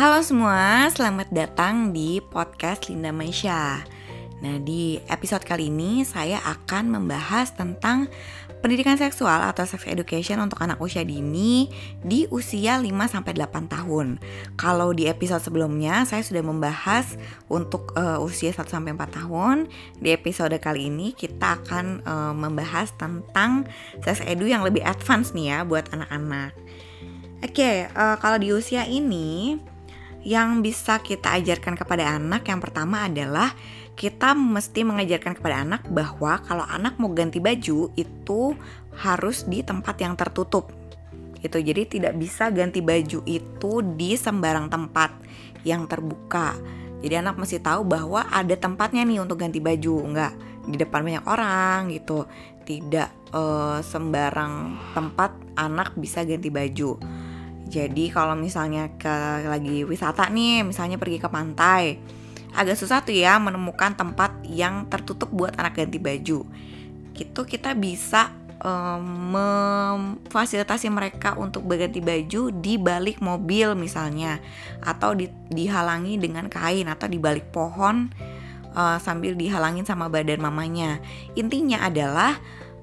Halo semua, selamat datang di podcast Linda Maisha. Nah, di episode kali ini saya akan membahas tentang pendidikan seksual atau sex education untuk anak usia dini di usia 5 sampai 8 tahun. Kalau di episode sebelumnya saya sudah membahas untuk uh, usia 1 sampai 4 tahun. Di episode kali ini kita akan uh, membahas tentang sex edu yang lebih advance nih ya buat anak-anak. Oke, okay, uh, eh, kalau di usia ini yang bisa kita ajarkan kepada anak. Yang pertama adalah kita mesti mengajarkan kepada anak bahwa kalau anak mau ganti baju itu harus di tempat yang tertutup. Gitu. Jadi tidak bisa ganti baju itu di sembarang tempat yang terbuka. Jadi anak mesti tahu bahwa ada tempatnya nih untuk ganti baju. Enggak di depan banyak orang gitu. Tidak uh, sembarang tempat anak bisa ganti baju jadi kalau misalnya ke lagi wisata nih, misalnya pergi ke pantai, agak susah tuh ya menemukan tempat yang tertutup buat anak ganti baju. Gitu kita bisa um, memfasilitasi mereka untuk berganti baju di balik mobil misalnya atau di, dihalangi dengan kain atau di balik pohon uh, sambil dihalangin sama badan mamanya. Intinya adalah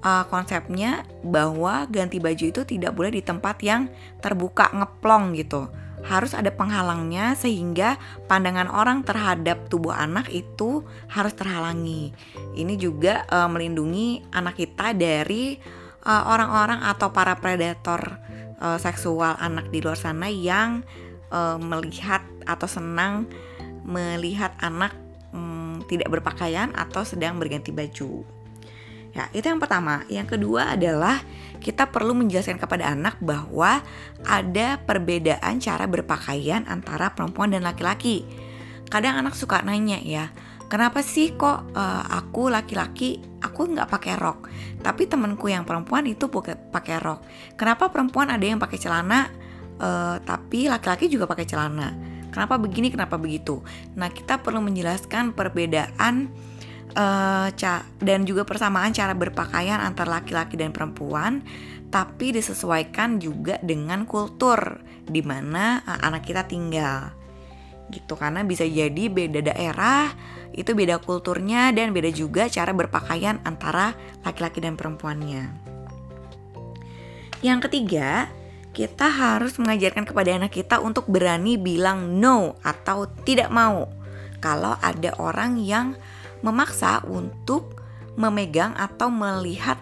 uh, konsepnya bahwa ganti baju itu tidak boleh di tempat yang terbuka ngeplong gitu. Harus ada penghalangnya sehingga pandangan orang terhadap tubuh anak itu harus terhalangi. Ini juga uh, melindungi anak kita dari uh, orang-orang atau para predator uh, seksual anak di luar sana yang uh, melihat atau senang melihat anak um, tidak berpakaian atau sedang berganti baju. Ya, itu yang pertama. Yang kedua adalah kita perlu menjelaskan kepada anak bahwa ada perbedaan cara berpakaian antara perempuan dan laki-laki. Kadang anak suka nanya ya, kenapa sih kok uh, aku laki-laki aku nggak pakai rok, tapi temanku yang perempuan itu pakai rok. Kenapa perempuan ada yang pakai celana, uh, tapi laki-laki juga pakai celana? Kenapa begini, kenapa begitu? Nah, kita perlu menjelaskan perbedaan uh, dan juga persamaan cara berpakaian antara laki-laki dan perempuan, tapi disesuaikan juga dengan kultur di mana uh, anak kita tinggal. Gitu karena bisa jadi beda daerah, itu beda kulturnya dan beda juga cara berpakaian antara laki-laki dan perempuannya. Yang ketiga, kita harus mengajarkan kepada anak kita untuk berani bilang no atau tidak mau kalau ada orang yang memaksa untuk memegang atau melihat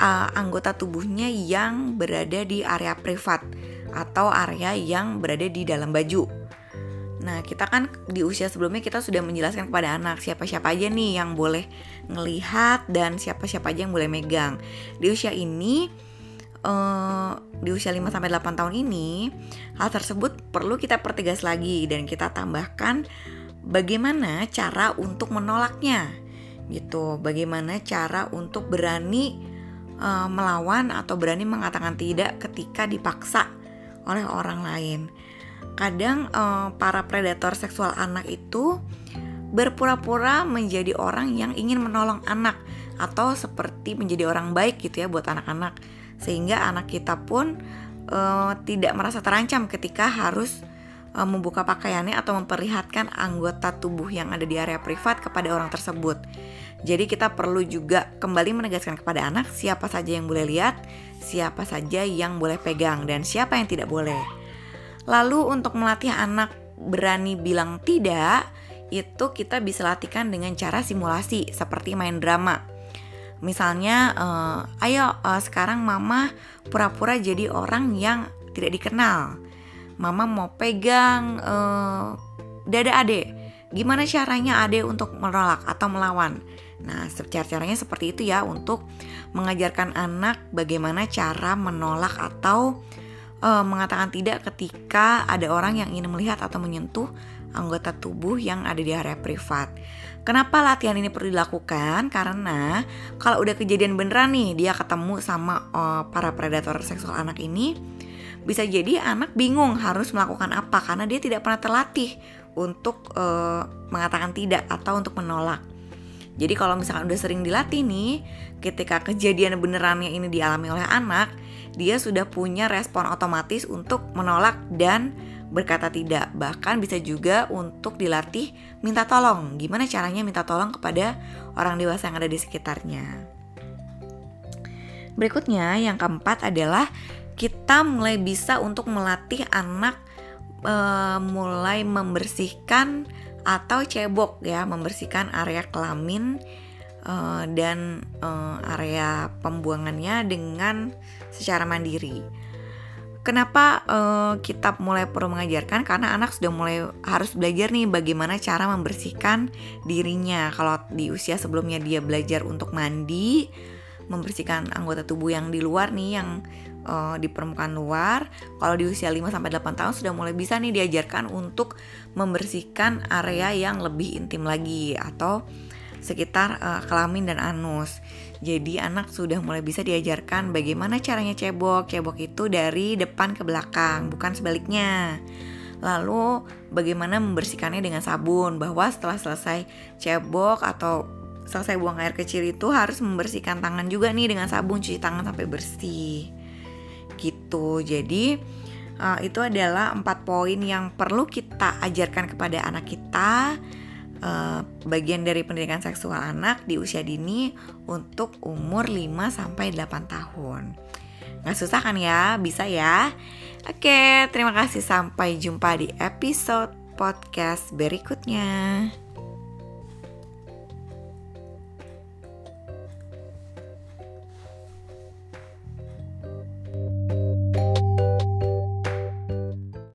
uh, anggota tubuhnya yang berada di area privat atau area yang berada di dalam baju. Nah, kita kan di usia sebelumnya kita sudah menjelaskan kepada anak siapa-siapa aja nih yang boleh ngelihat dan siapa-siapa aja yang boleh megang. Di usia ini uh, di usia 5 sampai 8 tahun ini, hal tersebut perlu kita pertegas lagi dan kita tambahkan bagaimana cara untuk menolaknya gitu. Bagaimana cara untuk berani uh, melawan atau berani mengatakan tidak ketika dipaksa oleh orang lain. Kadang uh, para predator seksual anak itu berpura-pura menjadi orang yang ingin menolong anak atau seperti menjadi orang baik gitu ya buat anak-anak. Sehingga anak kita pun uh, tidak merasa terancam ketika harus uh, membuka pakaiannya atau memperlihatkan anggota tubuh yang ada di area privat kepada orang tersebut. Jadi kita perlu juga kembali menegaskan kepada anak siapa saja yang boleh lihat, siapa saja yang boleh pegang dan siapa yang tidak boleh. Lalu untuk melatih anak berani bilang tidak, itu kita bisa latihkan dengan cara simulasi seperti main drama. Misalnya, uh, ayo uh, sekarang mama pura-pura jadi orang yang tidak dikenal mama mau pegang uh, dada adek gimana caranya adek untuk menolak atau melawan nah cara-caranya seperti itu ya untuk mengajarkan anak bagaimana cara menolak atau uh, mengatakan tidak ketika ada orang yang ingin melihat atau menyentuh anggota tubuh yang ada di area privat. Kenapa latihan ini perlu dilakukan? Karena kalau udah kejadian beneran nih dia ketemu sama uh, para predator seksual anak ini, bisa jadi anak bingung harus melakukan apa karena dia tidak pernah terlatih untuk uh, mengatakan tidak atau untuk menolak. Jadi kalau misalkan udah sering dilatih nih, ketika kejadian benerannya ini dialami oleh anak, dia sudah punya respon otomatis untuk menolak dan berkata tidak. Bahkan bisa juga untuk dilatih minta tolong. Gimana caranya minta tolong kepada orang dewasa yang ada di sekitarnya. Berikutnya yang keempat adalah kita mulai bisa untuk melatih anak uh, mulai membersihkan atau cebok ya, membersihkan area kelamin uh, dan uh, area pembuangannya dengan secara mandiri. Kenapa uh, kita mulai perlu mengajarkan? Karena anak sudah mulai harus belajar nih bagaimana cara membersihkan dirinya. Kalau di usia sebelumnya dia belajar untuk mandi, membersihkan anggota tubuh yang di luar nih yang uh, di permukaan luar. Kalau di usia 5 sampai 8 tahun sudah mulai bisa nih diajarkan untuk membersihkan area yang lebih intim lagi atau sekitar uh, kelamin dan anus. Jadi anak sudah mulai bisa diajarkan bagaimana caranya cebok. Cebok itu dari depan ke belakang, bukan sebaliknya. Lalu bagaimana membersihkannya dengan sabun bahwa setelah selesai cebok atau selesai buang air kecil itu harus membersihkan tangan juga nih dengan sabun cuci tangan sampai bersih gitu jadi uh, itu adalah empat poin yang perlu kita ajarkan kepada anak kita uh, bagian dari pendidikan seksual anak di usia dini untuk umur 5 sampai 8 tahun. Nggak susah kan ya? Bisa ya? Oke, terima kasih sampai jumpa di episode podcast berikutnya.